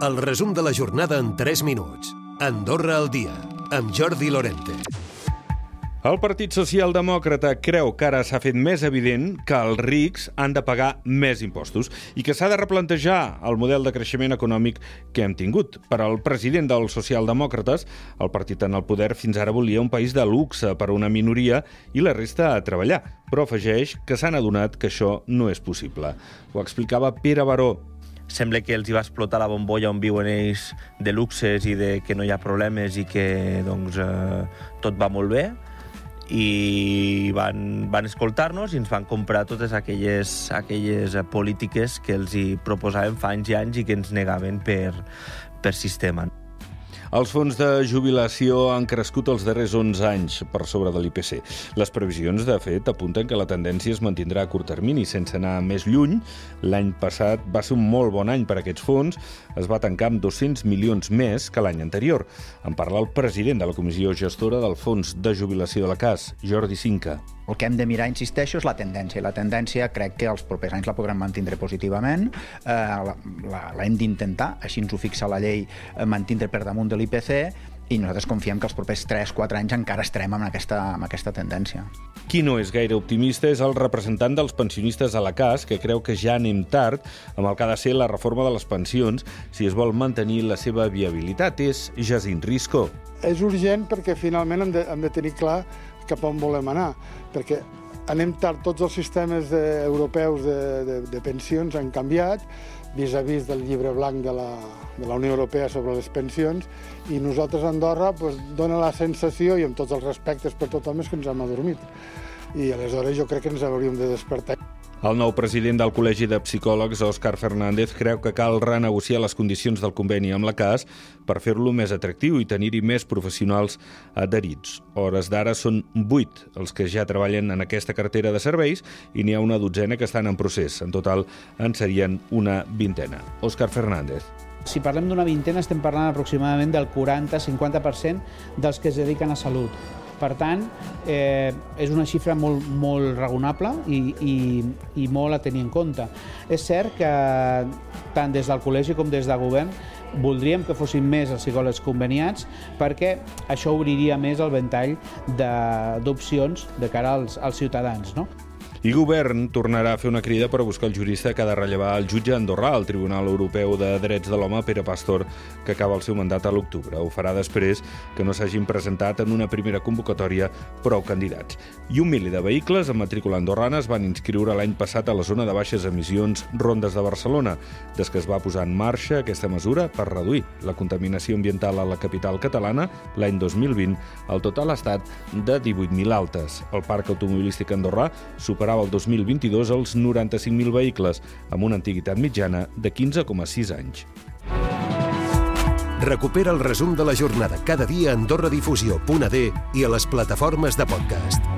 El resum de la jornada en 3 minuts. Andorra al dia, amb Jordi Lorente. El Partit Socialdemòcrata creu que ara s'ha fet més evident que els rics han de pagar més impostos i que s'ha de replantejar el model de creixement econòmic que hem tingut. Per al president dels socialdemòcrates, el partit en el poder fins ara volia un país de luxe per a una minoria i la resta a treballar, però afegeix que s'han adonat que això no és possible. Ho explicava Pere Baró, sembla que els hi va explotar la bombolla on viuen ells de luxes i de que no hi ha problemes i que doncs, eh, tot va molt bé i van, van escoltar-nos i ens van comprar totes aquelles, aquelles polítiques que els hi proposàvem fa anys i anys i que ens negaven per, per sistema. Els fons de jubilació han crescut els darrers 11 anys per sobre de l'IPC. Les previsions, de fet, apunten que la tendència es mantindrà a curt termini, sense anar més lluny. L'any passat va ser un molt bon any per a aquests fons. Es va tancar amb 200 milions més que l'any anterior. En parla el president de la comissió gestora del Fons de Jubilació de la CAS, Jordi Cinca. El que hem de mirar, insisteixo, és la tendència. La tendència crec que els propers anys la podrem mantindre positivament, eh, l'hem d'intentar, així ens ho fixa la llei, eh, mantindre per damunt de l'IPC, i nosaltres confiem que els propers 3-4 anys encara estarem amb aquesta, amb aquesta tendència. Qui no és gaire optimista és el representant dels pensionistes a la CAS, que creu que ja anem tard amb el que ha de ser la reforma de les pensions si es vol mantenir la seva viabilitat. És Jacint Risco. És urgent perquè finalment hem de, hem de tenir clar cap on volem anar, perquè anem tard, tots els sistemes de, europeus de, de, de pensions han canviat, vis-a-vis -vis del llibre blanc de la, de la Unió Europea sobre les pensions, i nosaltres a Andorra pues, dona la sensació, i amb tots els respectes per tothom, és que ens hem adormit. I aleshores jo crec que ens hauríem de despertar. El nou president del Col·legi de Psicòlegs, Òscar Fernández, creu que cal renegociar les condicions del conveni amb la CAS per fer-lo més atractiu i tenir-hi més professionals adherits. Hores d'ara són vuit els que ja treballen en aquesta cartera de serveis i n'hi ha una dotzena que estan en procés. En total en serien una vintena. Òscar Fernández. Si parlem d'una vintena, estem parlant aproximadament del 40-50% dels que es dediquen a salut. Per tant, eh, és una xifra molt, molt raonable i, i, i molt a tenir en compte. És cert que tant des del col·legi com des del govern voldríem que fossin més els psicòlegs conveniats perquè això obriria més el ventall d'opcions de, de cara als, als ciutadans. No? I govern tornarà a fer una crida per buscar el jurista que ha de rellevar el jutge Andorrà al Tribunal Europeu de Drets de l'Home, Pere Pastor, que acaba el seu mandat a l'octubre. Ho farà després que no s'hagin presentat en una primera convocatòria prou candidats. I un mili de vehicles amb matrícula andorrana es van inscriure l'any passat a la zona de baixes emissions Rondes de Barcelona, des que es va posar en marxa aquesta mesura per reduir la contaminació ambiental a la capital catalana l'any 2020, el total ha estat de 18.000 altes. El parc automobilístic andorrà supera superava el 2022 els 95.000 vehicles, amb una antiguitat mitjana de 15,6 anys. Recupera el resum de la jornada cada dia a AndorraDifusió.d i a les plataformes de podcast.